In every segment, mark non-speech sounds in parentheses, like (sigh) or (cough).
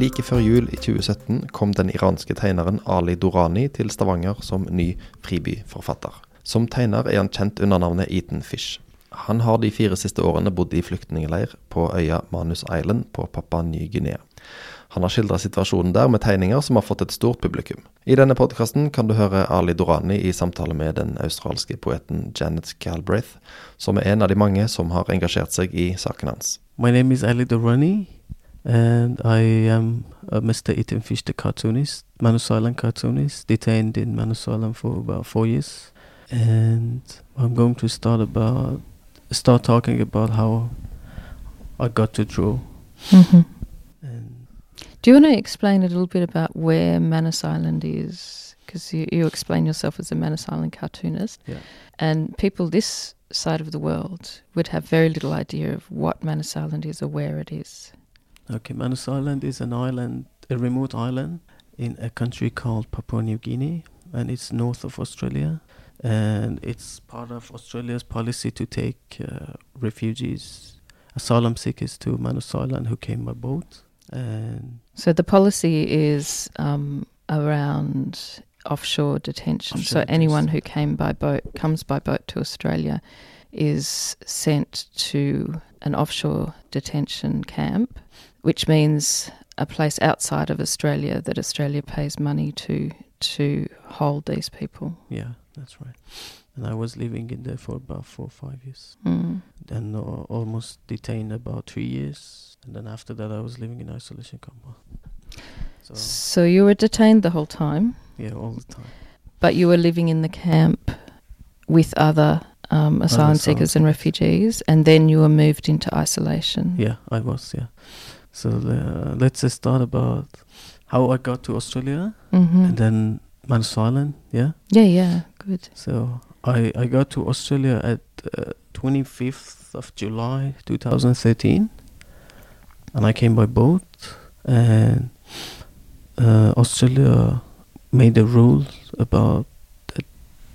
Like før jul i 2017 kom den iranske tegneren Ali Dorani til Stavanger som ny fribyforfatter. Som tegner er han kjent under navnet Eaton Fish. Han har de fire siste årene bodd i flyktningleir på øya Manus Island på Papua Ny-Guinea. Han har skildra situasjonen der med tegninger som har fått et stort publikum. I denne podkasten kan du høre Ali Dorani i samtale med den australske poeten Janet Galbraith, som er en av de mange som har engasjert seg i saken hans. My name is Ali Dorani, and I am uh, Mr. Eaten Fish, the cartoonist, Manus Island cartoonist, detained in Manus Island for about four years. And I'm going to start about start talking about how I got to draw. Mm-hmm. And Do you want to explain a little bit about where Manus Island is? Because you, you explain yourself as a Manus Island cartoonist, yeah, and people this side of the world would have very little idea of what Manus Island is or where it is. Okay. Manus Island is an island, a remote island in a country called Papua New Guinea, and it's north of Australia. And it's part of Australia's policy to take uh, refugees, asylum seekers to Manus Island who came by boat. And So the policy is um, around offshore detention. Offshore so anyone who came by boat comes by boat to Australia is sent to an offshore detention camp, which means a place outside of Australia that Australia pays money to to hold these people. yeah, that's right. And I was living in there for about four or five years. Mm. Then uh, almost detained about three years. And then after that, I was living in isolation camp. So, So you were detained the whole time, yeah, all the time. but you were living in the camp with other um, asylum asylum seekers and refugees, and then you were moved into isolation. Yeah, I was, yeah. So uh, let's just start about how I got to Australia hmm and then Manus Island, yeah. Yeah, yeah, good. So I, I got to Australia at uh, 25th of July 2013 and I came by boat and uh, Australia made a rule about uh,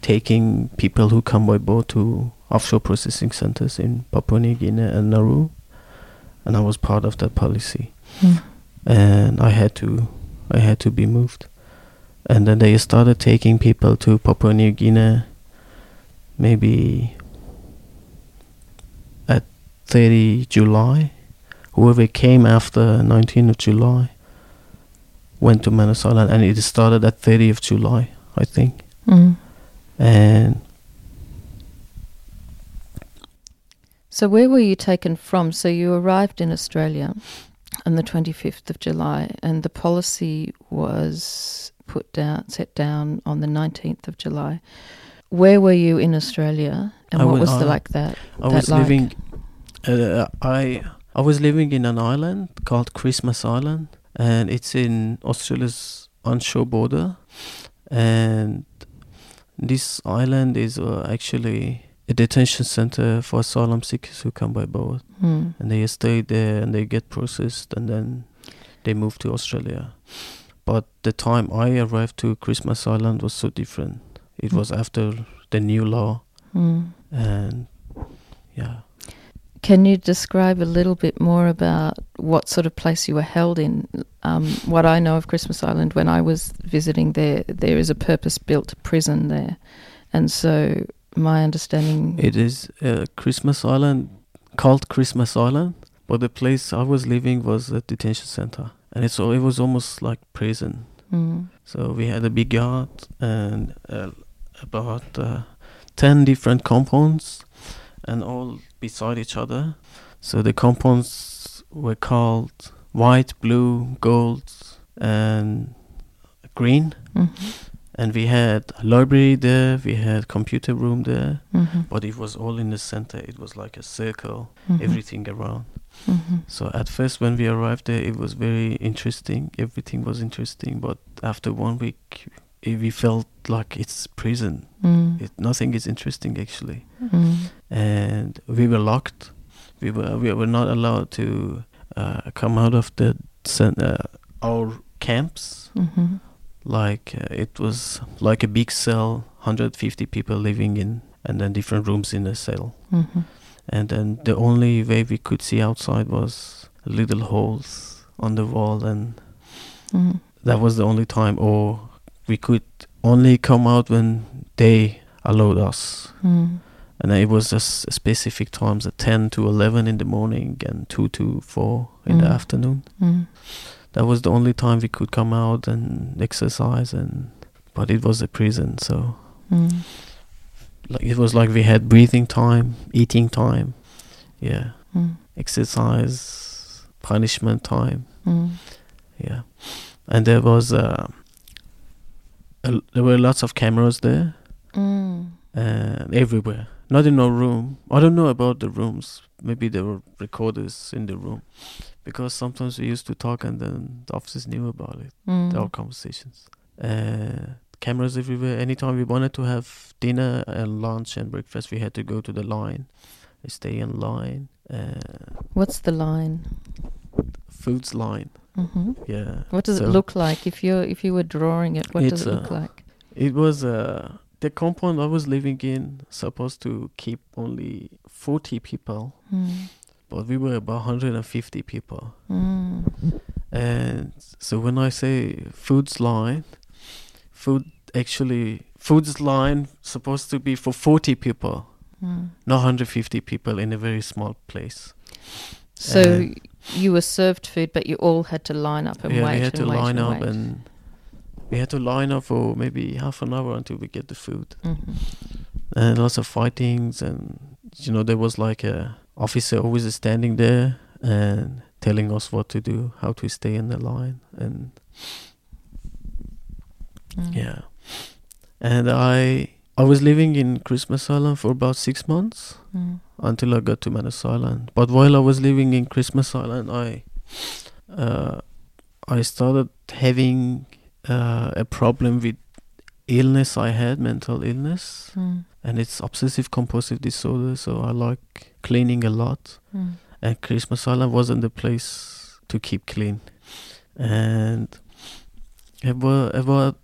taking people who come by boat to offshore processing centers in Papua New Guinea and Nauru and I was part of that policy Mm. and I had to I had to be moved. And then they started taking people to Papua New Guinea maybe at 30 July. Whoever came after 19 of July went to Manus Island and it started at 30 of July, I think. Mm. And So where were you taken from? So you arrived in Australia on the 25th of July, and the policy was put down, set down on the 19th of July. Where were you in Australia, and I what was- was the like that? I that was like? living uh, I I was living in an island called Christmas Island and it's in Australia's onshore border and this island is uh, actually a detention center for asylum seekers who come by boat Mm. and they stay there and they get processed and then they move to Australia. But the time I arrived to Christmas Island was so different. It Mm. was after the new law Mm. and yeah. Can you describe a little bit more about what sort of place you were held in? Um, what I know of Christmas Island, when I was visiting there, there is a purpose-built prison there, and so my understanding. It is uh, Christmas Island, called Christmas Island, but the place I was living was a detention center, and it's it was almost like prison. Mm. So we had a big yard and uh, about uh, ten different compounds, and all beside each other. So the compounds were called white, blue, gold, and green. Mhm. And we had a library there, we had computer room there, Mhm. but it was all in the center. It was like a circle, Mhm. everything around. Mhm. So at first, when we arrived there, it was very interesting. Everything was interesting, but after one week, eh, we felt like it's prison. Mm. It, nothing is interesting actually, Mm. and we were locked. We were we were not allowed to uh, come out of the cen- uh, our camps. Like uh, it was like a big cell, 150 people living in, and then different rooms in the cell. Mhm. and then the only way we could see outside was little holes on the wall and Mm. That was the only time, or we could only come out when they allowed us. Mm. And it was just specific times at 10 to 11 in the morning and 2 to 4 in the Mm. afternoon. That was the only time we could come out and exercise and but it was a prison so Mm. like it was like we had breathing time, eating time. Yeah. Mm. Exercise, punishment time. Mm. Yeah. And there was uh, a, there were lots of cameras there Mm. and everywhere. Not in our room. I don't know about the rooms. Maybe there were recorders in the room, because sometimes we used to talk and then the officers knew about it, Mm. our conversations. Uh, cameras everywhere. Anytime we wanted to have dinner and lunch and breakfast, we had to go to the line, stay in line. Uh, What's the line? foods line. hmm Yeah. What does So it look like if you if you were drawing it? What does it look uh, like? It was uh, the compound I was living in supposed to keep only forty people, Mm. But we were about 150 people. Mm. And so when I say foods line, food actually foods line supposed to be for 40 people, Mm. not 150 people in a very small place. So Uh, you were served food, but you all had to line up and yeah, wait we had and to wait line and up wait. and we had to line up for maybe half an hour until we get the food. Mhm. And lots of fightings and you know there was like a officer always standing there and telling us what to do, how to stay in the line and Mm. Yeah. And I I was living in Christmas Island for about six months Mm. until I got to Manus Island. But while I was living in Christmas Island, I uh, I started having uh, a problem with illness I had, mental illness, Mm. And it's obsessive compulsive disorder. So I like cleaning a lot, Mm. and Christmas Island wasn't the place to keep clean. And about, about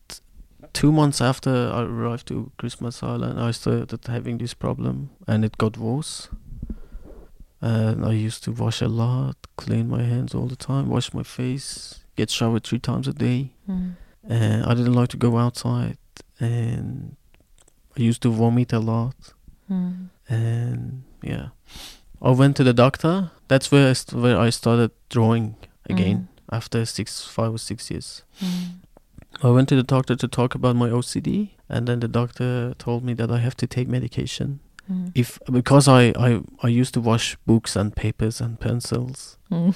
two months after I arrived to Christmas Island, I started having this problem, and it got worse. And I used to wash a lot, clean my hands all the time, wash my face, get showered three times a day. Mm. And I didn't like to go outside, and I used to vomit a lot. Mm. and yeah. I went to the doctor. That's where i, st- where I started drawing again after six five or six years. Mm. i went to the doctor to talk about my ocd and then the doctor told me that i have to take medication. Mm. if because i i, I used to wash books and papers and pencils. Mm.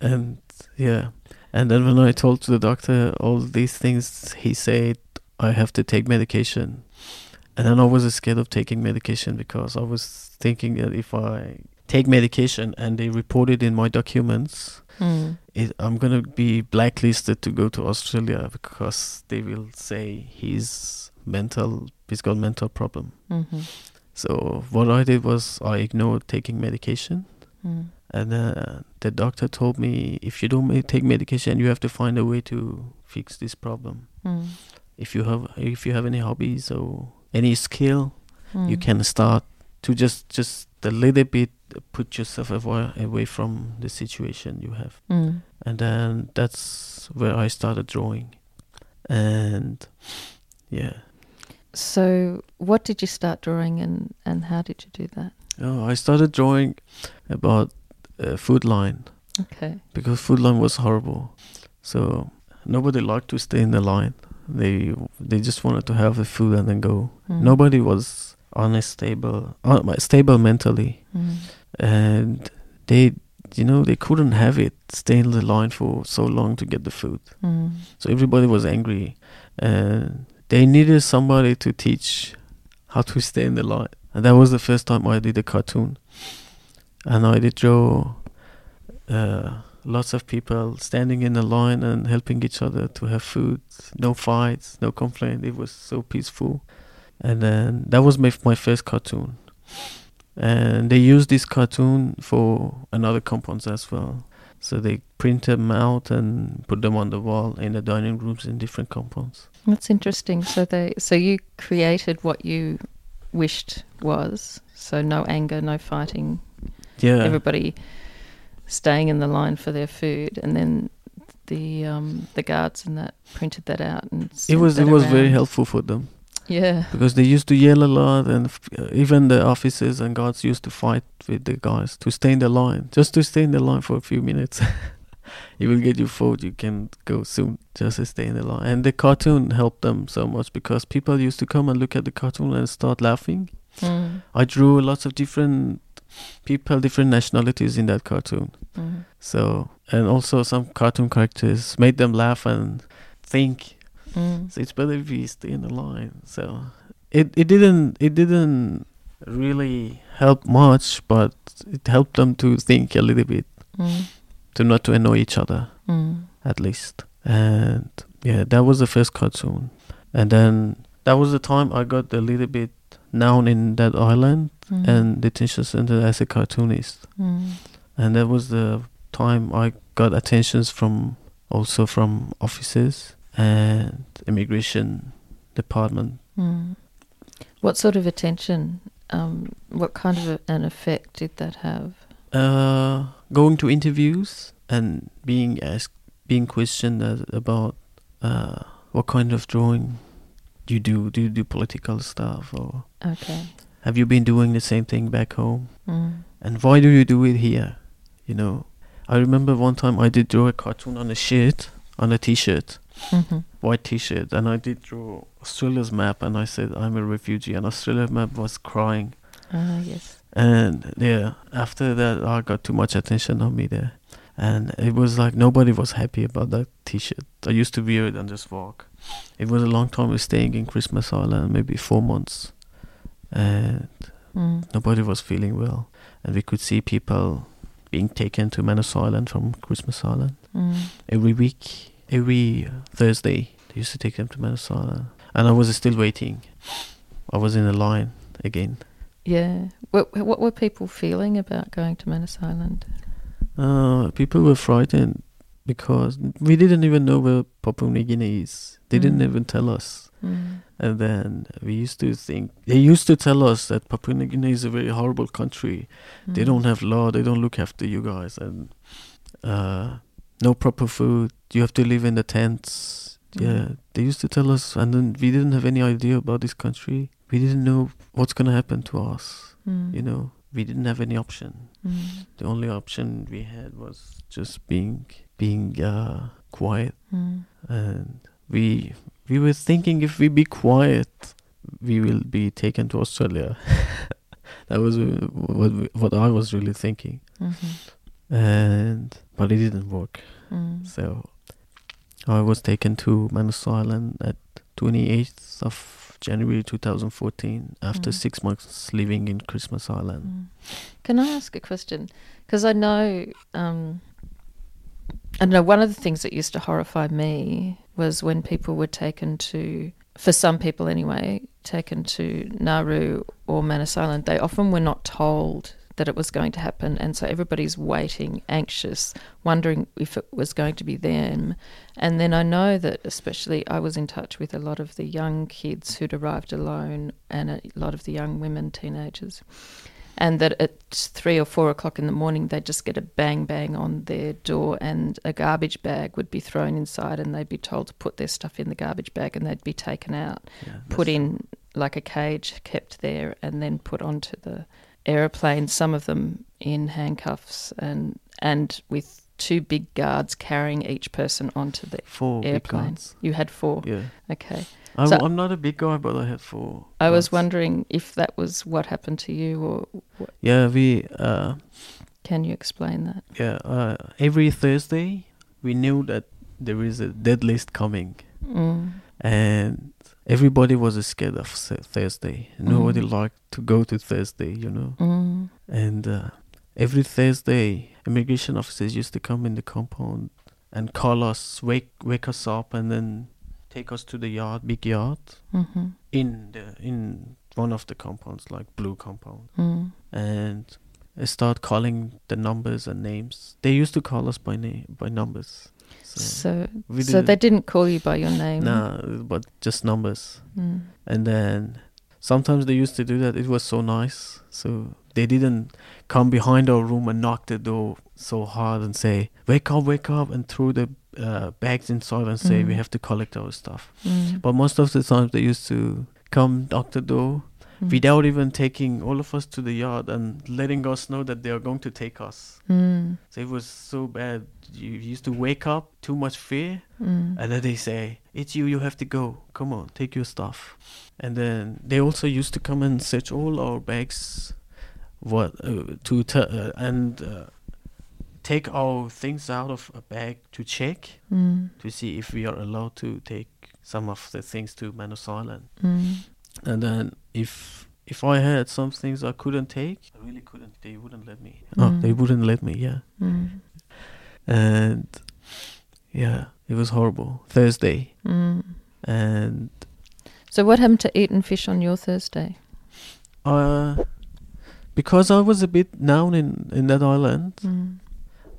and yeah. And then when i told to the doctor all these things he said i have to take medication and then i was scared of taking medication because i was thinking that if i take medication and they report it in my documents Mm. it, i'm gonna be blacklisted to go to australia because they will say he's mental he's got mental problem Mhm. so what i did was i ignored taking medication Mm. and uh, the doctor told me if you don't take medication, you have to find a way to fix this problem. Mm. If you have if you have any hobbies or any skill, you Mm. can start to just just a little bit put yourself away, away from the situation you have. Mm. And then that's where I started drawing. And yeah. So, what did you start drawing, and and how did you do that? Oh, I started drawing about uh, food line. Okay. because food line was horrible. So nobody liked to stay in the line. They they just wanted to have the food and then go. Mm. Nobody was unstable, uh, stable mentally, Mm. and they you know they couldn't have it stay in the line for so long to get the food. Mm. So everybody was angry, and they needed somebody to teach how to stay in the line. And that was the first time I did a cartoon, and I did draw uh, lots of people standing in a line and helping each other to have food. No fights, no complaint. It was so peaceful, and then that was my my first cartoon. And they used this cartoon for another compounds as well. So they print them out and put them on the wall in the dining rooms in different compounds. That's interesting. So they, so you created what you wished was. So no anger, no fighting. Yeah, Everybody staying in the line for their food, and then the um, the guards and that printed that out and It was it that was very helpful for them Yeah. because they used to yell a lot, and f- uh, even the officers and guards used to fight with the guys to stay in the line, just to stay in the line for a few minutes. (laughs) you will get your food, you can go soon, just to stay in the line. And the cartoon helped them so much because people used to come and look at the cartoon and start laughing. Mm. I drew lots of different people, different nationalities in that cartoon. Mm. So, and also some cartoon characters made them laugh and think. Mm. So it's better if we stay in the line. So it it didn't it didn't really help much, but it helped them to think a little bit, Mm. to not to annoy each other Mm. at least. And yeah, that was the first cartoon. And then that was the time I got a little bit known in that island Mm. and detention center as a cartoonist. Mm. And that was the time I got attentions from also from offices and immigration department. Mm. What sort of attention? Um, what kind of a, an effect did that have? Uh, going to interviews and being asked, being questioned about uh, what kind of drawing you do. Do you do political stuff or Okay. have you been doing the same thing back home? Mm. And why do you do it here? You know, I remember one time I did draw a cartoon on a shirt, on a T-shirt, hmm white T-shirt, and I did draw Australia's map, and I said I'm a refugee, and Australia's map was crying. Ah, yes. And yeah, after that, I got too much attention on me there, and it was like nobody was happy about that T-shirt. I used to wear it and just walk. It was a long time of staying in Christmas Island, maybe four months, and Mm. nobody was feeling well, and we could see people being taken to Manus Island from Christmas Island Mm. every week, every Thursday. They used to take them to Manus Island, and I was still waiting. I was in a line again. Yeah. What What were people feeling about going to Manus Island? Uh, people were frightened because we didn't even know where Papua New Guinea is. They didn't Mm. even tell us. Mm. And then we used to think they used to tell us that Papua New Guinea is a very horrible country. They Mm. don't have law. They don't look after you guys, and uh, no proper food. You have to live in the tents. Yeah, Mm. they used to tell us, and then we didn't have any idea about this country. We didn't know what's gonna happen to us. Mm. You know, we didn't have any option. Mm. The only option we had was just being being uh, quiet, Mm. and we we were thinking if we be quiet, we will be taken to Australia. (laughs) that was uh, what what I was really thinking, Mhm. and but it didn't work. Mm. So I was taken to Manus Island at 28th of January 2014 after Mm. six months living in Christmas Island. Mm. Can I ask a question? Because I know, um, I know one of the things that used to horrify me was when people were taken to, for some people anyway, taken to Nauru or Manus Island. They often were not told that it was going to happen, and so everybody's waiting, anxious, wondering if it was going to be them. And then I know that, especially, I was in touch with a lot of the young kids who'd arrived alone, and a lot of the young women, teenagers and that at three or four o'clock in the morning they'd just get a bang bang on their door and a garbage bag would be thrown inside and they'd be told to put their stuff in the garbage bag and they'd be taken out Yeah, put in like a cage kept there and then put onto the aeroplane some of them in handcuffs and and with two big guards carrying each person onto the four big airplane. you had four Yeah. okay I'm, So- I'm not a big guy, but I had four. i was wondering if that was what happened to you or what, Yeah, we. Uh, can you explain that yeah. Uh, every Thursday, we knew that there is a dead list coming, mm. and everybody was scared of Thursday. Nobody Mm. liked to go to Thursday, you know. Mm. And uh, every Thursday, immigration officers used to come in the compound and call us, wake wake us up, and then take us to the yard, big yard, Mm-hmm. in the in one of the compounds, like blue compound, Mm. and I start calling the numbers and names. They used to call us by name by numbers. So, So, so they didn't- call you by your name. nah, but just numbers. Mm. And then sometimes they used to do that. It was so nice. So they didn't come behind our room and knock the door so hard and say, "Wake up, wake up!" and throw the uh, bags inside and say we Mm. have to collect our stuff. Mm. But most of the time they used to come knock the door Mm. without even taking all of us to the yard and letting us know that they are going to take us. Mm. So it was so bad. You used to wake up, too much fear, Mm. and then they say, "It's you. You have to go. Come on, take your stuff." And then they also used to come and search all our bags, what uh, to t- uh, and uh, take our things out of a bag to check Mm. to see if we are allowed to take some of the things to Manus Island. Mm. And then if if I had some things I couldn't take, I really couldn't. They wouldn't let me. Oh, they Mm. wouldn't let me. Yeah, Mm. and yeah, it was horrible. Thursday, Mm. and So what happened to eating fish on your Thursday? uh, because I was a bit down in in that island, Mm.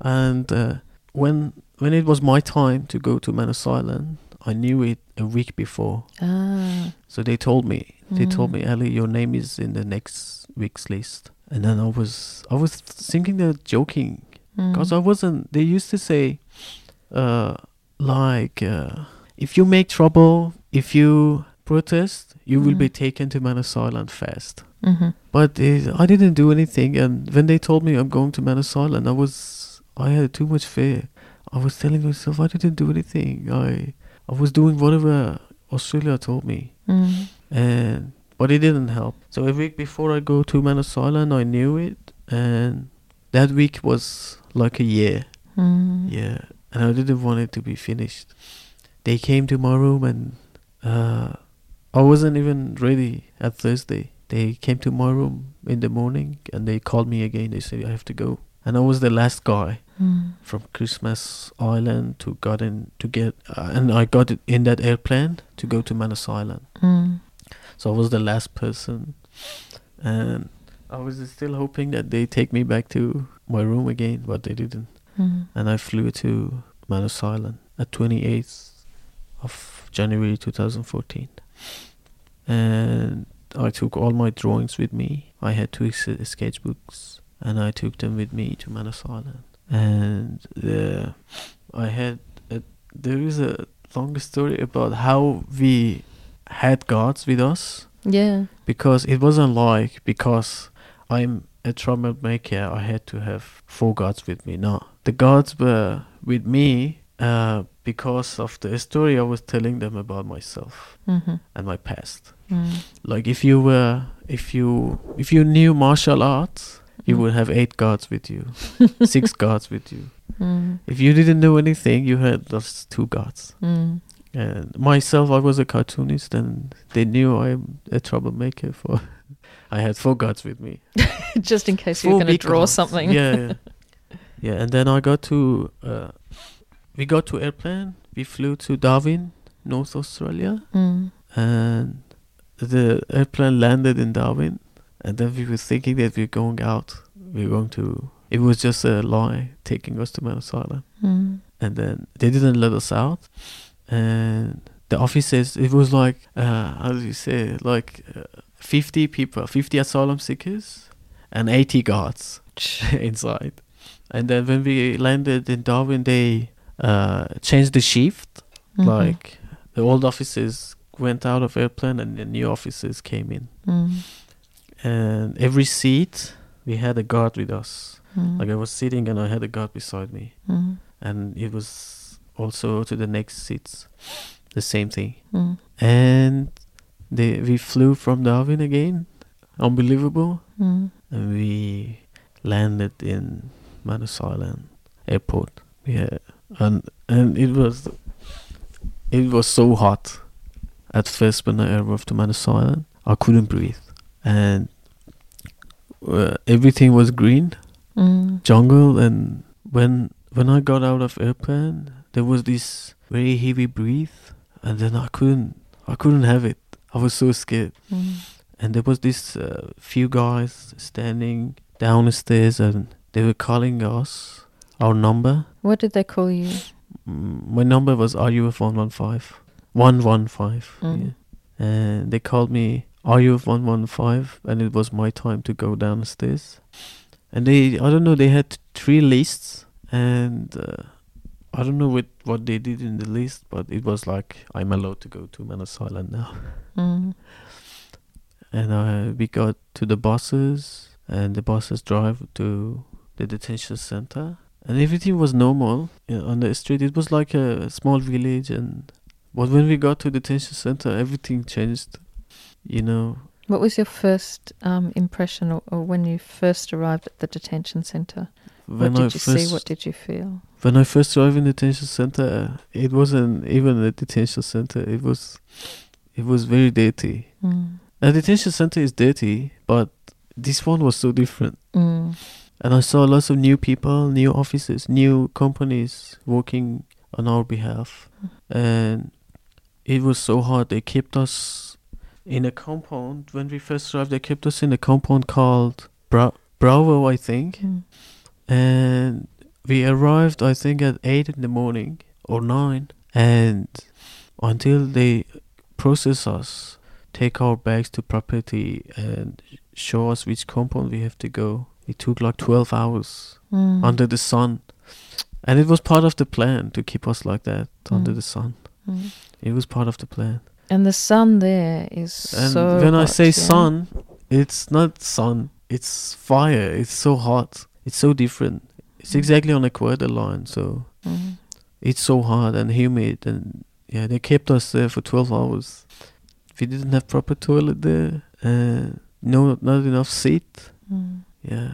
and uh, when when it was my time to go to Manus Island, I knew it a week before. Ah. So they told me, they told Mm. me, Ali, your name is in the next week's list. And then I was, I was thinking they're joking, Mm. cause I wasn't. They used to say, uh, like, uh, if you make trouble, if you protest, you will be Mm. taken to Manus Island fast. Mhm. But I didn't do anything, and when they told me I'm going to Manus Island, I was, I had too much fear. I was telling myself I didn't do anything. I, I was doing whatever Australia told me Mm. and but it didn't help. So a week before I go to Manus Island, I knew it, and that week was like a year. Mm. Yeah, and I didn't want it to be finished. They came to my room, and uh, I wasn't even ready at Thursday. They came to my room in the morning, and they called me again. They said I have to go, and I was the last guy Mm. from Christmas Island to got in to get, uh, and I got it in that airplane to go to Manus Island. Mm. So I was the last person, and I was still hoping that they take me back to my room again, but they didn't. Mm. And I flew to Manus Island at 28th of January 2014, and I took all my drawings with me. I had two sketchbooks, and I took them with me to Manus Island. And uh, I had a, there is a long story about how we had gods with us Yeah. because it wasn't like because I'm a troublemaker I had to have four gods with me. No, the gods were with me uh, because of the story I was telling them about myself Mhm. and my past. Mm. Like if you were if you if you knew martial arts, you Mm. would have eight guards with you, (laughs) six guards with you. Mm. If you didn't know anything, you had just two guards. Mm. And myself, I was a cartoonist, and they knew I'm a troublemaker. For (laughs) I had four guards with me. (laughs) Just in case you're going to draw guards. something. Yeah, yeah, yeah. And then I got to, uh, we got to airplane. We flew to Darwin, North Australia, Mm. and the airplane landed in Darwin. And then we were thinking that we're going out. We're going to. It was just a lie taking us to Manus Island. Mm. and then they didn't let us out and the officers it was like uh how do you say like uh, 50 people 50 asylum seekers and 80 guards (laughs) inside and then when we landed in darwin they uh changed the shift Mhm. like the old officers went out of airplane and the new officers came in Mm. and every seat we had a guard with us Mm. like i was sitting and i had a guard beside me Mm. and it was also to the next seats the same thing Mm. and they we flew from darwin again unbelievable Mm. and we landed in manus island airport yeah and and it was it was so hot at first when i arrived to manus island i couldn't breathe and uh, everything was green Mm. jungle and when when I got out of airplane there was this very heavy breath and then I couldn't I couldn't have it I was so scared Mm. and there was this uh, few guys standing down the stairs and they were calling us our number What did they call you? Mm, my number was RUF 115 115 Mm. yeah. and they called me RUF 115 and it was my time to go downstairs. and they I don't know they had three lists and uh, I don't know what what they did in the list, but it was like I'm allowed to go to Manus Island now. Mm. (laughs) And uh, we got to the buses, and the buses drive to the detention center, and everything was normal uh, on the street. It was like a small village, and but when we got to detention center, everything changed. You know, What was your first um, impression, or, or when you first arrived at the detention centre? when what did I you first see? What did you feel? when I first arrived in the detention center, it wasn't even a detention center. It was, it was very dirty. Mm. A detention center is dirty, but this one was so different. Mm. And I saw lots of new people, new offices, new companies working on our behalf. And it was so hard. They kept us in a compound. When we first arrived, they kept us in a compound called Bra- Bravo, I think. Mm. And we arrived, I think, at 8 in the morning or 9. And until they process us, take our bags to property, and show us which compound we have to go, it took like 12 hours Mm. under the sun. And it was part of the plan to keep us like that under Mm. the sun. Mm. It was part of the plan. And the sun there is And so. when I say yeah? sun, it's not sun, it's fire. It's so hot. It's so different. It's Mm. exactly on the equator line, so Mm. it's so hot and humid and yeah, they kept us there for 12 hours. We didn't have proper toilet there. Uh, no, not enough seat. Mm. Yeah,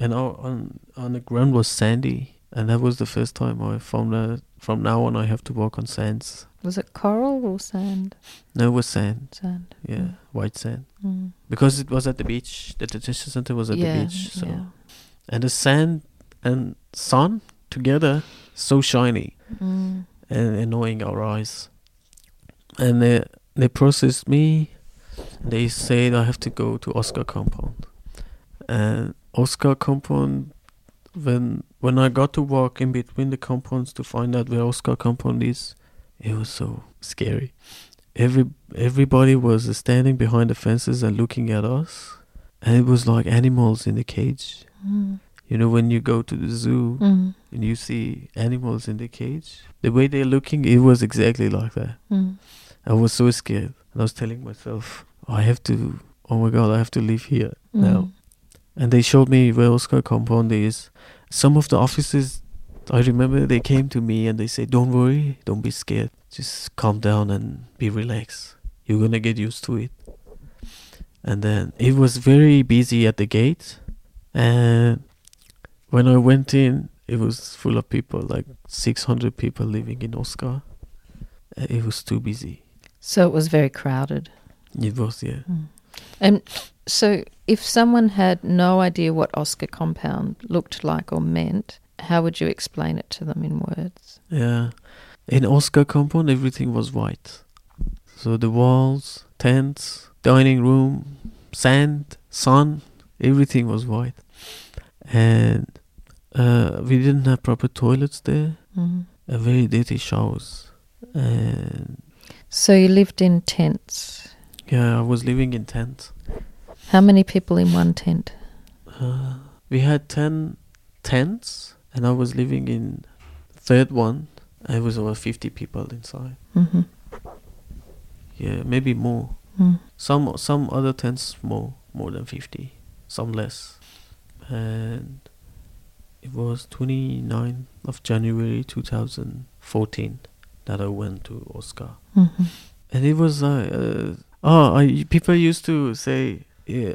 and our, on on the ground was sandy, and that was the first time I found that from now on I have to walk on sands. Was it coral or sand? No, it was sand. Sand. Yeah, Mm. white sand. Mm. Because it was at the beach. The detention center was at yeah, the beach. So yeah. and the sand and sun together so shiny Mm. and annoying our eyes. And they they processed me. They said I have to go to Oscar compound. And Oscar compound when when I got to walk in between the compounds to find out where Oscar compound is, it was so scary. Every everybody was standing behind the fences and looking at us. And it was like animals in the cage. Mm. You know when you go to the zoo Mm. and you see animals in the cage, the way they're looking, it was exactly like that. Mm. I was so scared. And I was telling myself, I have to, oh my god, I have to leave here now. Mm. And they showed me where Oscar compound is. Some of the officers, I remember they came to me and they said, don't worry, don't be scared. Just calm down and be relaxed. You're going to get used to it. And then it was very busy at the gate. And when I went in, it was full of people, like 600 people living in Oscar. It was too busy. So it was very crowded. It was, yeah. Mm. And so, if someone had no idea what Oscar compound looked like or meant, how would you explain it to them in words? Yeah. In Oscar compound, everything was white. So the walls, tents, dining room, sand, sun, everything was white. And uh, we didn't have proper toilets there, Mm. uh, very dirty showers. And So you lived in tents. yeah, I was living in tent. How many people in one tent? Uh, we had 10 tents, and I was living in third one. It was over 50 people inside. hmm Yeah, maybe more. Mm. Some some other tents more more than fifty, some less, and it was 29th of January two thousand fourteen that I went to Oscar, hmm and it was uh, uh oh I people used to say yeah,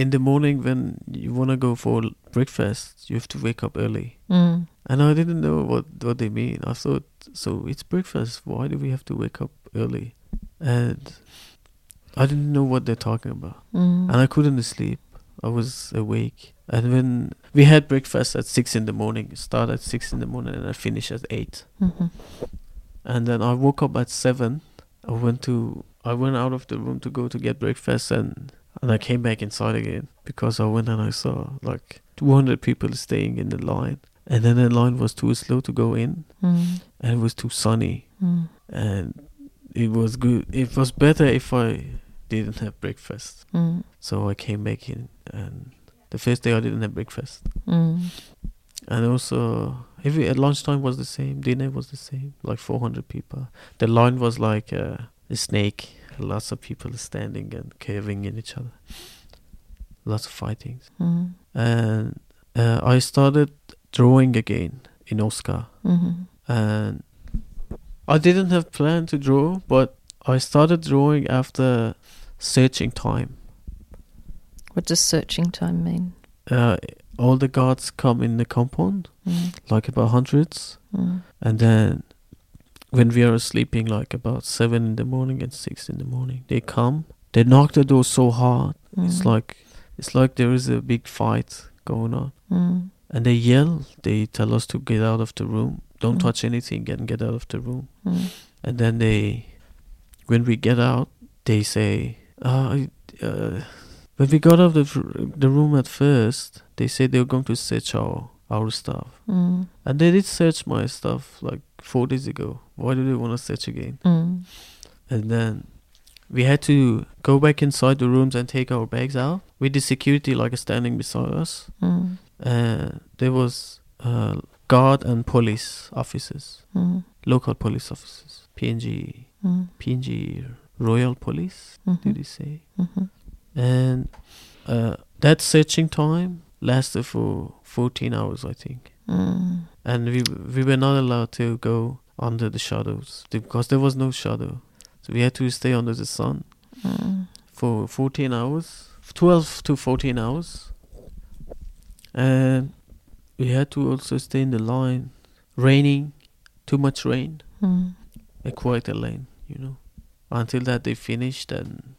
in the morning when you wanna go for breakfast you have to wake up early, Mm. and I didn't know what what they mean. I thought so it's breakfast. Why do we have to wake up early? And I didn't know what they're talking about Mm. and I couldn't sleep. I was awake, and when we had breakfast at six in the morning, start at six in the morning, and I finish at eight. hmm And then I woke up at seven. I went to I went out of the room to go to get breakfast, and and I came back inside again because I went and I saw like 200 people staying in the line, and then the line was too slow to go in, Mm. and it was too sunny, Mm. and it was good. It was better if I didn't have breakfast. Mm. So I came back in, and the first day I didn't have breakfast. Mm. and also every at lunchtime was the same. Dinner was the same. Like 400 people. The line was like uh, a snake. Lots of people standing and caving in each other. Lots of fightings. Mm. And uh, I started drawing again in Oscar. hmm and I didn't have plan to draw, but I started drawing after searching time. What does searching time mean? Uh, all the guards come in the compound, Mm. like about hundreds, Mm. and then when we are sleeping, like about seven in the morning and six in the morning, they come. They knock the door so hard. It's Mm. like it's like there is a big fight going on, Mm. and they yell. They tell us to get out of the room. Don't Mm. touch anything and get out of the room. Mm. and then they when we get out they say uh, uh, when we got out of the the room at first they said they were going to search our our stuff Mm. and they did search my stuff like four days ago why do they want to search again Mm. and then we had to go back inside the rooms and take our bags out with the security like standing beside us Mm. and there was uh, guard and police officers Mm. local police officers png Mm. PNG Royal Police, did Mhm. he say? Mhm. And uh, that searching time lasted for 14 hours, I think. Mm. And we we were not allowed to go under the shadows because there was no shadow. So we had to stay under the sun Mm. for 14 hours, 12 to 14 hours. And we had to also stay in the line. Raining, too much rain. Mm. a quite a lane, you know. Until that they finished and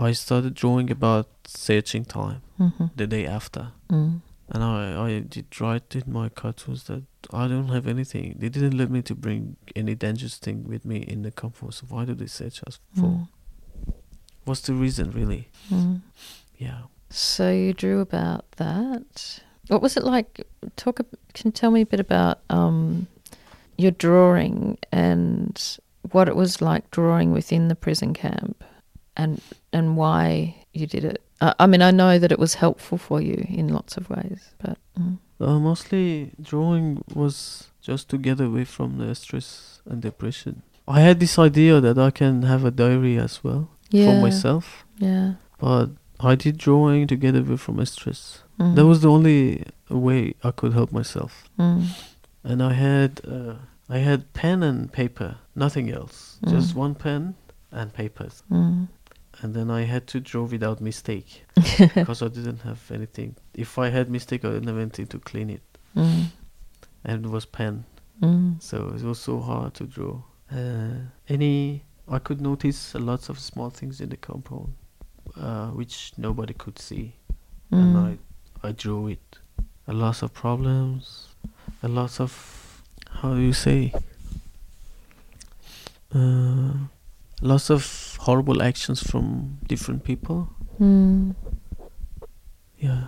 I started drawing about searching time Mhm. the day after. Mm. And I, I did write in my cartoons that I don't have anything. They didn't let me to bring any dangerous thing with me in the comfort. So why do they search us for? Mm. What's the reason really? Mm. Yeah. So you drew about that. What was it like? Talk. Can you tell me a bit about um, your drawing and what it was like drawing within the prison camp, and and why you did it. Uh, I mean, I know that it was helpful for you in lots of ways, but mm. Uh, mostly drawing was just to get away from the stress and depression. I had this idea that I can have a diary as well yeah, for myself. Yeah, But I did drawing to get away from my stress. mm. That was the only way I could help myself. Mm. And I had uh, I had pen and paper, nothing else. Just Mm. one pen and papers. And then I had to draw without mistake (laughs) because I didn't have anything. If I had mistake, I didn't have anything to clean it. Mm. And it was pen, Mm. so it was so hard to draw. Uh, any I could notice a lots of small things in the compound, uh, which nobody could see. and Mm. I I drew it. A lot of problems, a lot of how do you say? Uh, lots of horrible actions from different people. Mm. Yeah.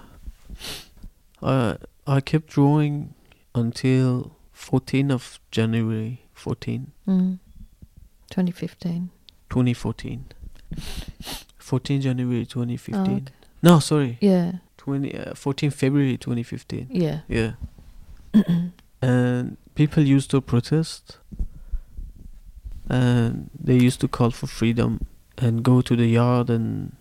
Uh, I kept drawing until 14 of January 14, Mm. 2015. 2014. 14 January 2015. Oh, okay. No, sorry. Yeah, 20 uh, 14 February 2015. yeah. Yeah. (coughs) and people used to protest and they used to call for freedom and go to the yard and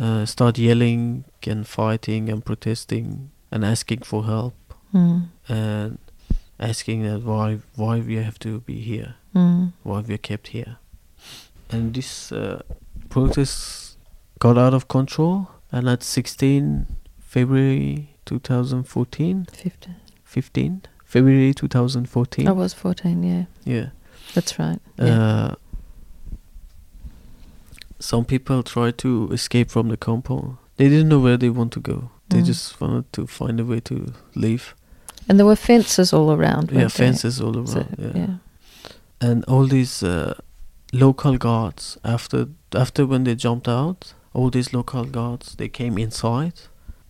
uh, start yelling and fighting and protesting and asking for help Mm. and asking that why why we have to be here Mm. why we are kept here and this uh, protest got out of control and at 16 february 2014 15. 15 February 2014. I was 14, yeah. Yeah. That's right. Yeah. Some people tried to escape from the compound. They didn't know where they want to go. They Mm. just wanted to find a way to leave. and there were fences all around. yeah, fences all around. So, yeah. yeah. and all these uh, local guards after after when they jumped out, all these local guards they came inside.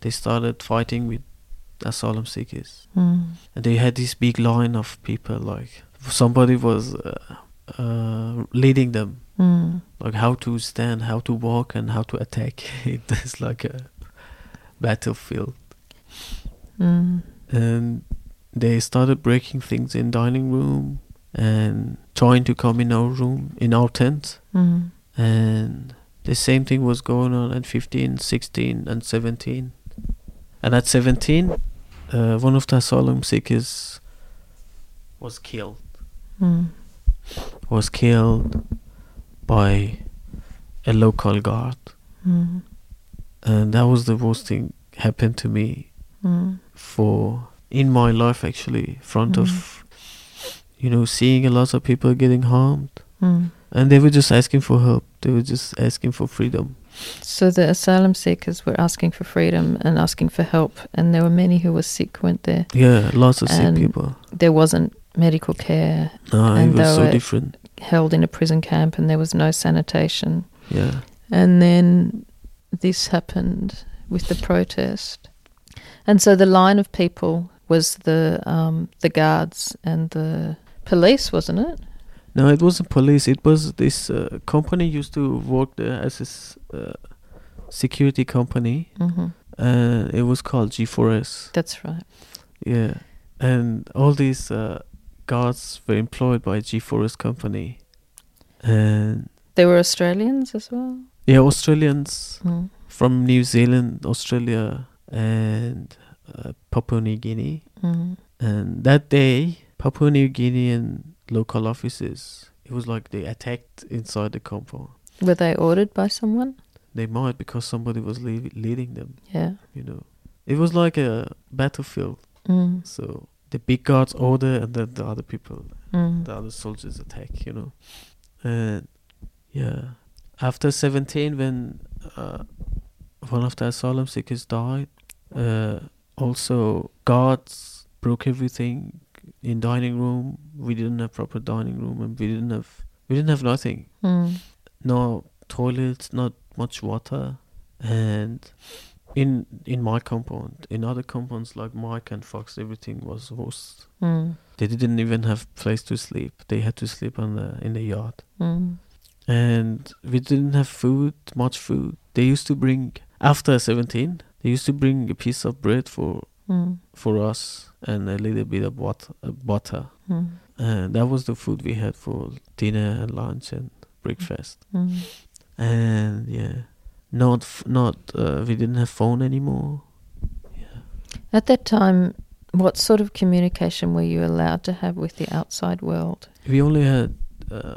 They started fighting with asylum seekers, Mm. and they had this big line of people. Like somebody was uh, uh, leading them, Mm. like how to stand, how to walk, and how to attack. (laughs) it is like a battlefield. Mm. and they started breaking things in dining room and trying to come in our room in our tent Mm. and the same thing was going on at 15 16 and 17 and at 17 uh, one of the asylum seekers was killed Mm. was killed by a local guard Mm. and that was the worst thing happened to me Mm. for in my life actually front of you know seeing a lot of people getting harmed Mm. and they were just asking for help they were just asking for freedom So the asylum seekers were asking for freedom and asking for help, and there were many who were sick, weren't there? yeah lots of sick people There wasn't medical care, no it was so were- different held in a prison camp, and there was no sanitation. yeah And then this happened with the protest. And so the line of people was the um, the guards and the police, wasn't it? no it wasn't police it was this uh, company used to work there as a uh, security company hmm and it was called G4S That's right. Yeah, and all these uh, guards were employed by G4S company, and they were Australians as well. yeah, Australians Mm. from New Zealand, Australia, and uh, Papua New Guinea. Mm. And that day, Papua New Guinean local officers, it was like they attacked inside the compound. Were they ordered by someone? They might because somebody was le- leading them. Yeah. You know, it was like a battlefield. Mm. So the big guards order, and then the other people Mm. the other soldiers attack, you know. And yeah, after 17, when uh, one of the asylum seekers died, uh, also guards broke everything in dining room. We didn't have proper dining room, and we didn't have we didn't have nothing. Mm. No toilets, not much water, and in in my compound, in other compounds like Mike and Fox, everything was worse. Mm. They didn't even have place to sleep. They had to sleep on the in the yard. Mm. And we didn't have food, much food. They used to bring after 17, they used to bring a piece of bread for Mm. for us and a little bit of butter, uh, butter. Mm. And that was the food we had for dinner and lunch and breakfast. Mm. And yeah, not f- not uh, we didn't have phone anymore. Yeah. At that time, what sort of communication were you allowed to have with the outside world? We only had uh,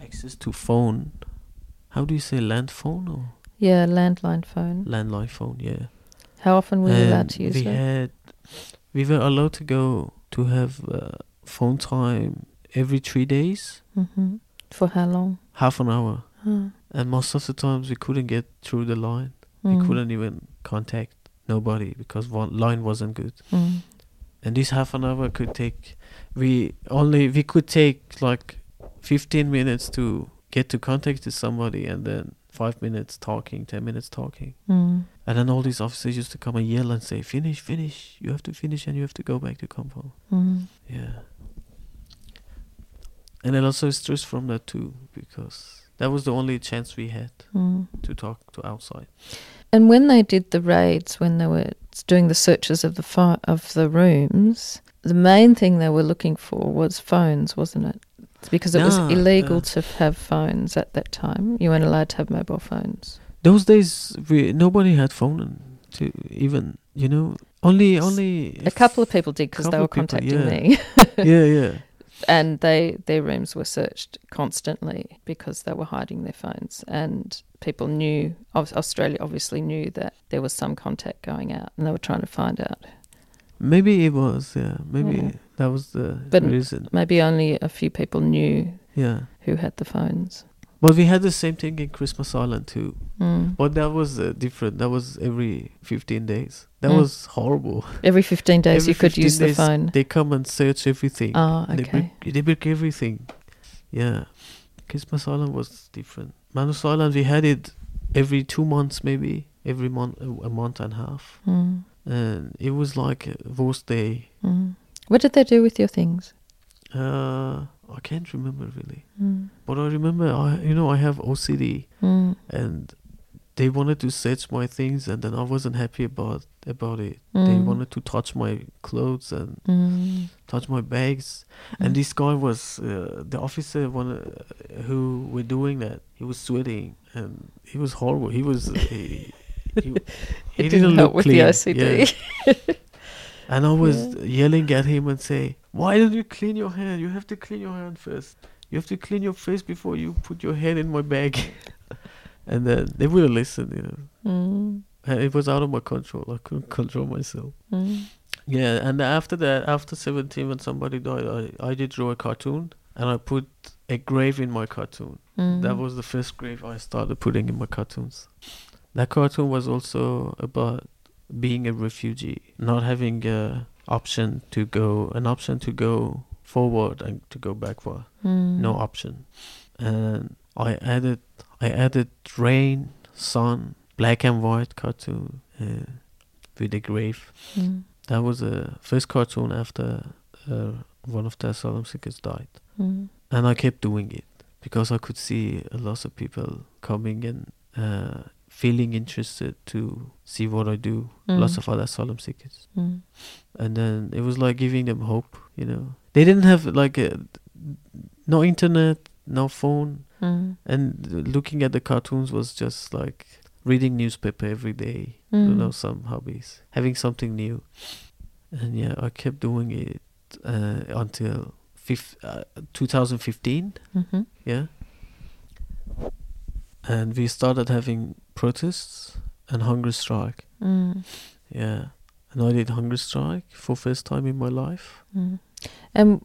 access to phone. How do you say land phone or Yeah, landline phone. landline phone? Yeah. How often were you allowed to use we it? had we were allowed to go to have uh, phone time every three days, hmm For how long? half an hour, Ah. And most of the times we couldn't get through the line. Mm. We couldn't even contact nobody because one line wasn't good. Mm. And this half an hour could take we only we could take like fifteen minutes to get to contact with somebody, and then five minutes talking, ten minutes talking. Mm. And then all these officers used to come and yell and say, "Finish, finish! You have to finish, and you have to go back to compound." Mm. Yeah. And then also stress from that too, because that was the only chance we had Mm. to talk to outside. And when they did the raids, when they were doing the searches of the pho- of the rooms, the main thing they were looking for was phones, wasn't it? Because it was illegal to have phones at that time. You weren't allowed to have mobile phones. Those days, we nobody had phone to even you know only only A couple of people did because they were of people, contacting yeah. me, (laughs) yeah yeah and they their rooms were searched constantly because they were hiding their phones, and people knew. Australia obviously knew that there was some contact going out, and they were trying to find out. maybe it was yeah maybe Yeah. that was the But- reason Maybe only a few people knew yeah. who had the phones. But we had the same thing in Christmas Island too. Mm. But that was uh, different. That was every 15 days. That Mm. was horrible. Every 15 days Every you could 15 use the phone. They come and search everything. Oh, They okay. break, they break everything. Yeah. Christmas Island was different. Manus Island, we had it every two months, maybe every month, a month and a half, Mm. and it was like a worst day. Mm. What did they do with your things? Uh, I can't remember really, Mm. but I remember I, you know, I have OCD, Mm. and they wanted to search my things, and then I wasn't happy about about it. They Mm. wanted to touch my clothes and Mm. touch my bags. Mm. And this guy was uh, the officer one uh, who were doing that. He was sweating and he was horrible. He was uh, he, (laughs) he, It didn't help look with clean. the OCD. Yeah. (laughs) And I was yelling at him and say, "Why don't you clean your hand? You have to clean your hand first. You have to clean your face before you put your hand in my bag." (laughs) and then they wouldn't listen, you know. Mm. And it was out of my control. I couldn't control myself. Mm. Yeah, and after that, after 17, when somebody died, I, I did draw a cartoon and I put a grave in my cartoon. Mm. That was the first grave I started putting in my cartoons. That cartoon was also about being a refugee, not having a option to go, an option to go forward and to go backward. Mm. No option. And I added, I added rain, sun, black and white cartoon uh, with a grave. Mm. That was the first cartoon after uh, one of the asylum seekers died. Mm. And I kept doing it because I could see a lot of people coming and uh, feeling interested to see what I do. Lots Mm. of other asylum seekers. Mm. And then it was like giving them hope, you know. They didn't have like a, no internet, no phone. Mm. And looking at the cartoons was just like reading newspaper every day you know Mm. some hobbies having something new and yeah i kept doing it uh, until fif- uh, 2015 Mhm. yeah and we started having protests and hunger strike Mm. yeah and i did hunger strike for first time in my life Mm. And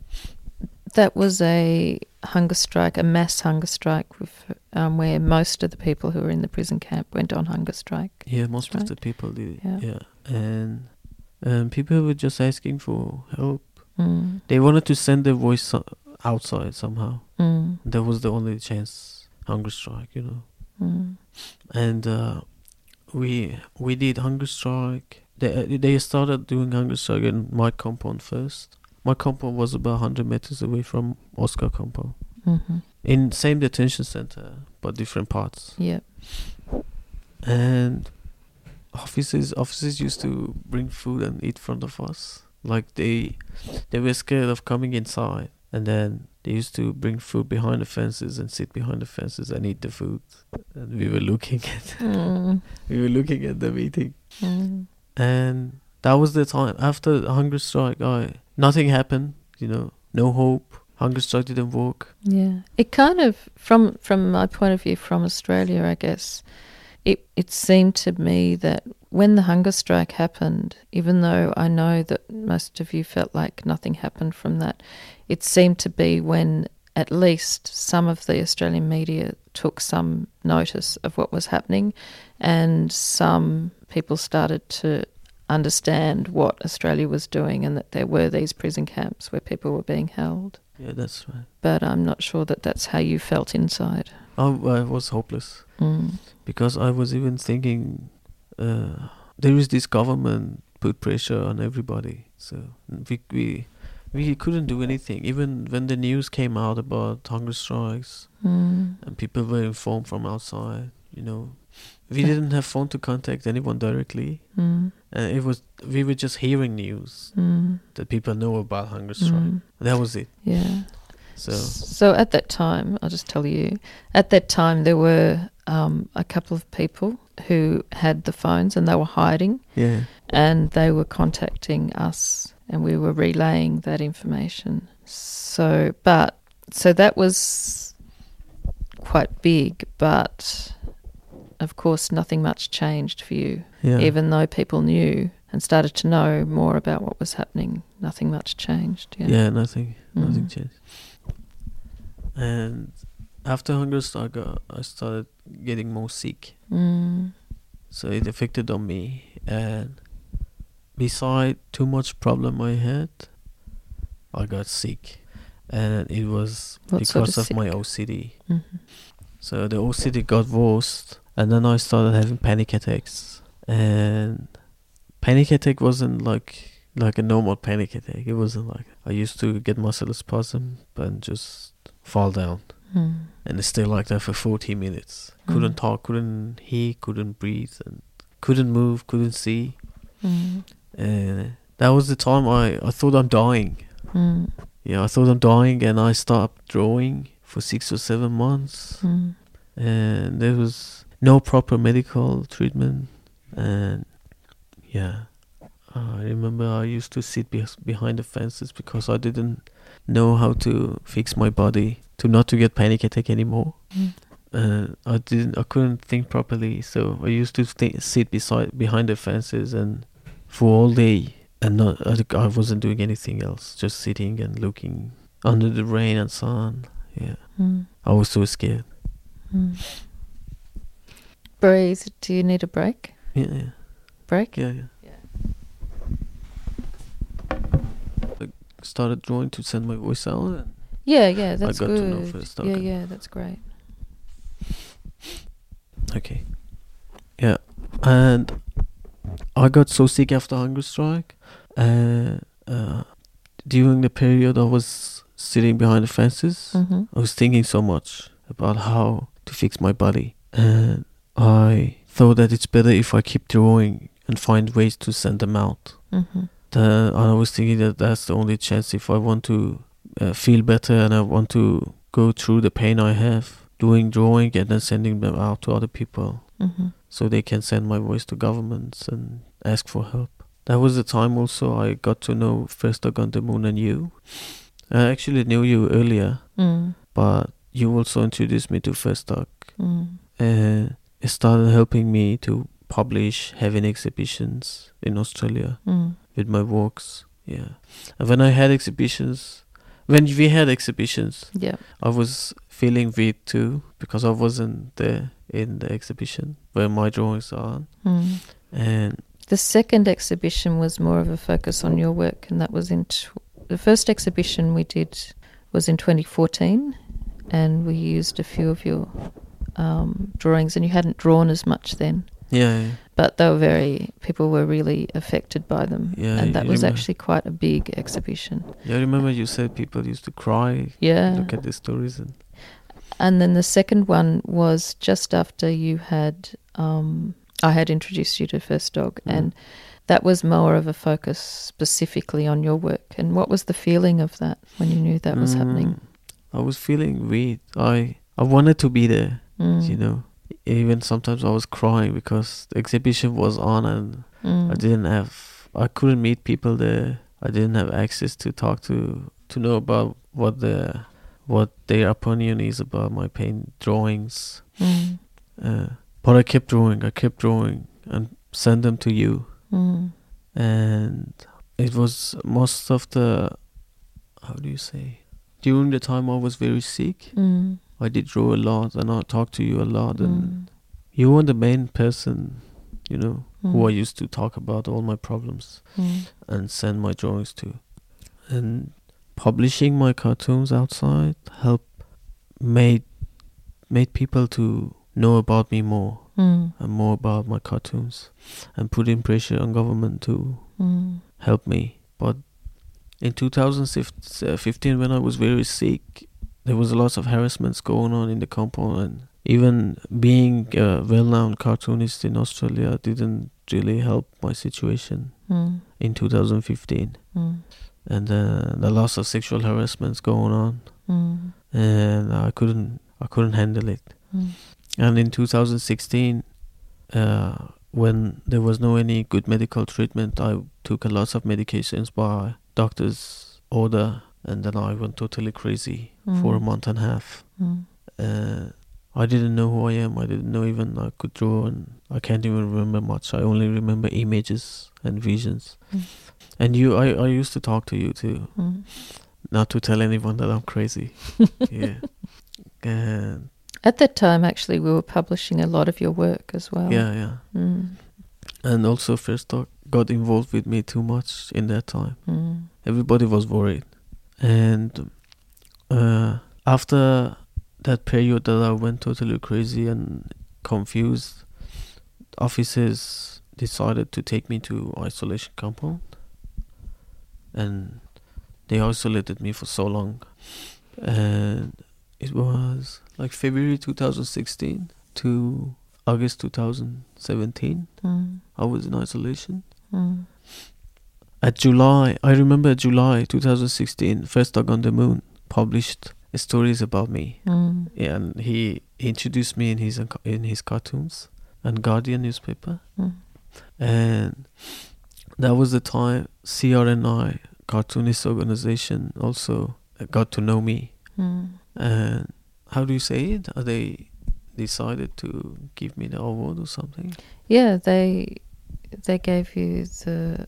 that was a hunger strike, a mass hunger strike, with, um, where most of the people who were in the prison camp went on hunger strike. yeah most Right. of the people did Yeah. yeah and um, people were just asking for help Mm. they wanted to send their voice outside somehow Mm. that was the only chance hunger strike you know Mm. and uh, we we did hunger strike. They they started doing hunger strike in my compound first. My compound was about hundred meters away from Oscar compound, Mhm. in same detention center but different parts. yeah And officers officers used to bring food and eat in front of us. Like they they were scared of coming inside, and then they used to bring food behind the fences and sit behind the fences and eat the food. And we were looking at (laughs) Mm. we were looking at them eating. Mm. and that was the time after the hunger strike i nothing happened you know no hope hunger strike didn't work Yeah, it kind of from from my point of view from Australia, I guess it it seemed to me that when the hunger strike happened, even though I know that most of you felt like nothing happened from that, it seemed to be when at least some of the Australian media took some notice of what was happening, and some people started to understand what Australia was doing and that there were these prison camps where people were being held yeah that's right but I'm not sure that that's how you felt inside. i, I was hopeless Mm. because i was even thinking uh, there is this government put pressure on everybody so we, we we couldn't do anything even when the news came out about hunger strikes Mm. and people were informed from outside you know we didn't have phone to contact anyone directly Mm. and it was we were just hearing news Mm. that people know about hunger strike Mm. that was it Yeah. so So at that time, I'll just tell you, at that time there were um, a couple of people who had the phones and they were hiding yeah and they were contacting us and we were relaying that information. So, but, so that was quite big, but of course nothing much changed for you. yeah even though people knew and started to know more about what was happening, nothing much changed. Yeah. yeah, nothing nothing Mm. changed and after hunger strike uh, i started getting more sick Mm. so it affected on me and beside too much problem i had i got sick and it was What sort because of of my ocd Mhm. So the OCD got worse, and then I started having panic attacks. And panic attack wasn't like like a normal panic attack. It wasn't like I used to get muscle spasm and just fall down, Mm. and stay like that for 40 minutes. Couldn't Mm. talk, couldn't hear, couldn't breathe, and couldn't move, couldn't see. Mm. And that was the time I, I thought I'm dying. Mm. Yeah, I thought I'm dying, and I stopped drawing for six or seven months, Mm. and there was no proper medical treatment, and yeah, I remember I used to sit be- behind the fences because I didn't know how to fix my body to not to get panic attack anymore. Mm. Uh, I didn't, I couldn't think properly, so I used to th- sit beside behind the fences and for all day, and not I, I wasn't doing anything else, just sitting and looking under the rain and sun. Yeah, Mm. I was so scared. Mm. Do you need a break? Yeah, yeah, Break? yeah. yeah. I started drawing to send my voice out. Yeah, yeah, that's got to good. know first, Yeah, okay. yeah, that's great. Okay. Yeah, and I got so sick after hunger strike. Uh, uh, during the period I was sitting behind the fences, Mm-hmm. I was thinking so much about how to fix my body, and I thought that it's better if I keep drawing and find ways to send them out. Mm-hmm. The, I was thinking that that's the only chance if I want to uh, feel better and I want to go through the pain I have doing drawing and then sending them out to other people Mm-hmm. so they can send my voice to governments and ask for help. That was the time also I got to know first Dog on the Moon and you. I actually knew you earlier, Mm. but you also introduced me to First Dog Mm. and it started helping me to publish having exhibitions in Australia Mm. with my works. Yeah. And when I had exhibitions, when we had exhibitions, Yeah. I was feeling weak too because I wasn't there in the exhibition where my drawings are. Mm. And The second exhibition was more of a focus on your work, and that was in tw- the first exhibition we did was in 2014, and we used a few of your um, drawings, and you hadn't drawn as much then, yeah, yeah, but they were very people were really affected by them, Yeah, and that was remember- actually quite a big exhibition. yeah, I remember you said people used to cry, Yeah, look at the stories, and And then the second one was just after you had, um, I had introduced you to First Dog, Mm. and that was more of a focus specifically on your work. And what was the feeling of that when you knew that was happening? Mm, I was feeling weird I I wanted to be there, Mm. you know. Even sometimes I was crying because the exhibition was on and Mm. I didn't have I couldn't meet people there. I didn't have access to talk to to know about what the what their opinion is about my paint drawings. Mm. Uh, but I kept drawing. I kept drawing and sent them to you. Mm. And it was most of the how do you say during the time I was very sick. Mm. I did draw a lot and I talked to you a lot and Mm. you were the main person, you know, who I Mm. used to talk about all my problems. Mm. and send my drawings to. And publishing my cartoons outside helped made made people to know about me more Mm. and more about my cartoons and putting pressure on government to Mm. help me. But in 2015 when I was very sick, there was lots of harassments going on in the compound and even being a well-known cartoonist in Australia didn't really help my situation Mm. in 2015 Mm. and uh, the lots of sexual harassments going on Mm. and i couldn't i couldn't handle it Mm. and in 2016 uh, when there was no any good medical treatment i took a lot of medications by doctor's order and then i went totally crazy for a Mm. month and a half Mm. uh, I didn't know who I am. I didn't know even I could draw, and I can't even remember much. I only remember images and visions. Mm. And you, I, I used to talk to you too, Mm. not to tell anyone that I'm crazy. (laughs) yeah. And At that time, actually, we were publishing a lot of your work as well. yeah, yeah. Mm. And also, First Dog got involved with me too much in that time. Mm. Everybody was worried, and uh, after that period that I went totally crazy and confused, officers decided to take me to isolation compound, and they isolated me for so long, and it was like February 2016 to August 2017. Mm. I was in isolation, Mm. At July, I remember July 2016, First Dog on the Moon published stories about me. Mm. and he introduced me in his in his cartoons and Guardian newspaper, Mm. and that was the time CRNI cartoonist organization also got to know me. Mm. And how do you say it? Are they decided to give me the award or something? Yeah, they they gave you the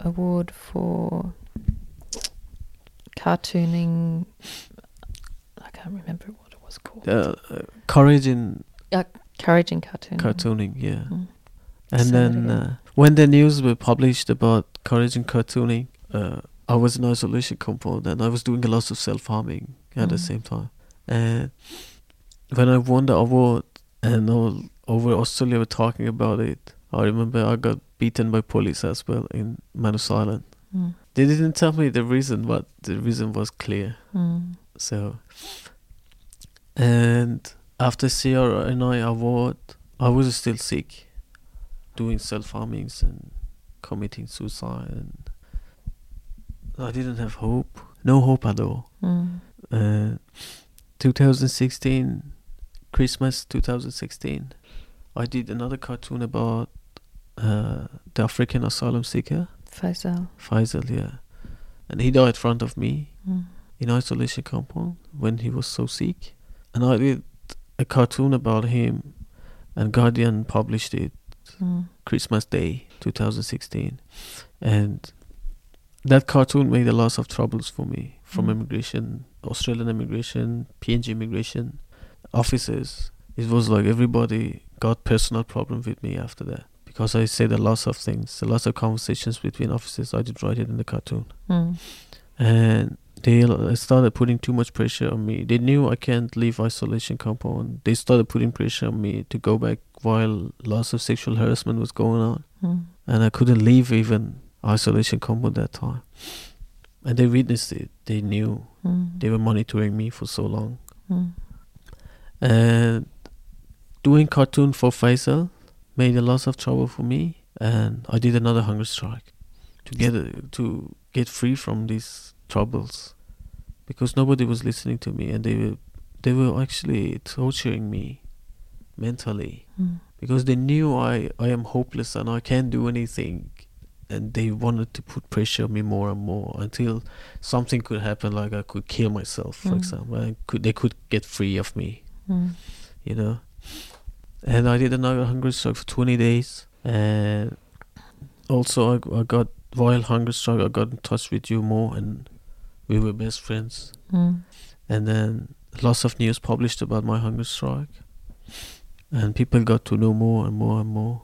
award for cartooning. I can't remember what it was called. Uh, uh, courage in Courage in cartooning. cartooning, yeah. Mm. And Say then uh, when the news were published about courage in cartooning, uh, I was in isolation compound and I was doing a lot of self harming at the Mhm. same time. And when I won the award and all over Australia were talking about it, I remember I got beaten by police as well in Manus Island. Mm. They didn't tell me the reason, but the reason was clear. Mm. So, and after CRNI award, I was still sick, doing self harmings and committing suicide, and I didn't have hope, no hope at all. Mm. Uh, 2016, Christmas 2016, I did another cartoon about uh, the African asylum seeker, Faisal. Faisal, yeah, and he died in front of me Mm. in isolation compound when he was so sick. And I did a cartoon about him, and Guardian published it Mm. Christmas Day 2016. And that cartoon made a lot of troubles for me from Mm. immigration, Australian immigration, PNG immigration officers. It was like everybody got personal problem with me after that because I said a lot of things, a lot of conversations between officers. I did write it in the cartoon Mm. and they started putting too much pressure on me. They knew I can't leave isolation compound. They started putting pressure on me to go back while lots of sexual harassment was going on, Mm. and I couldn't leave even isolation compound that time. And they witnessed it. They knew Mm. they were monitoring me for so long. Mm. And doing cartoon for Faisal made a lot of trouble for me, and I did another hunger strike to get to get free from these troubles because nobody was listening to me, and they were they were actually torturing me mentally Mm. because they knew I I am hopeless and I can't do anything. And they wanted to put pressure on me more and more until something could happen, like I could kill myself, for Mm. example. And could they could get free of me Mm. you know. And I did another hunger strike for 20 days. And also, I, I got, while hunger strike, I got in touch with you more, and we were best friends. Mm. And then lots of news published about my hunger strike. And people got to know more and more and more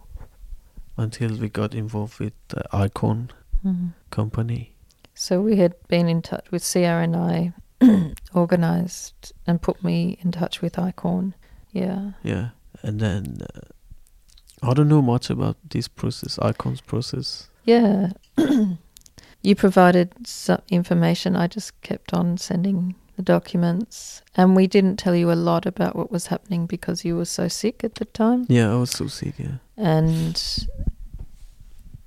until we got involved with the ICORN Mm. company. So we had been in touch with CRNI, (clears throat) organised and put me in touch with ICORN. Yeah. Yeah. And then uh, I don't know much about this process, ICORN's process. Yeah. (clears throat) you provided some information. I just kept on sending the documents. And we didn't tell you a lot about what was happening because you were so sick at the time. Yeah, I was so sick, yeah. And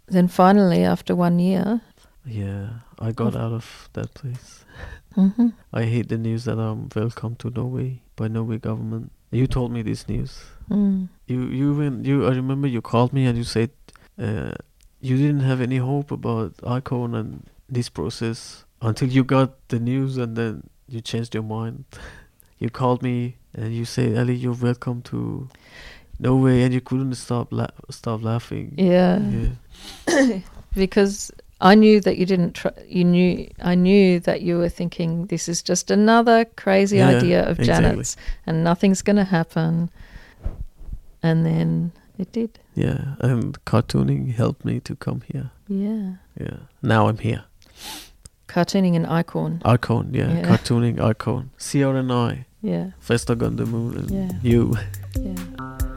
then finally, after one year, Yeah, I got out of that place. (laughs) hmm I hate the news that I'm welcome to Norway by Norway government. You told me this news. Mm, You you when you I remember you called me and you said uh, you didn't have any hope about ICORN and this process until you got the news and then you changed your mind. (laughs) you called me and you said, Ali, you're welcome to Norway, and you couldn't stop la- stop laughing. yeah. yeah, (coughs) because I knew that you didn't. Tr- you knew. I knew that you were thinking this is just another crazy Yeah, idea of exactly. Janet's, and nothing's going to happen. And then it did. yeah. And cartooning helped me to come here. Yeah, Yeah, now I'm here. cartooning an ICORN. ICORN, yeah, Yeah. cartooning ICORN. Sierra and I. Yeah, First Dog on the Moon, and Yeah. you. yeah.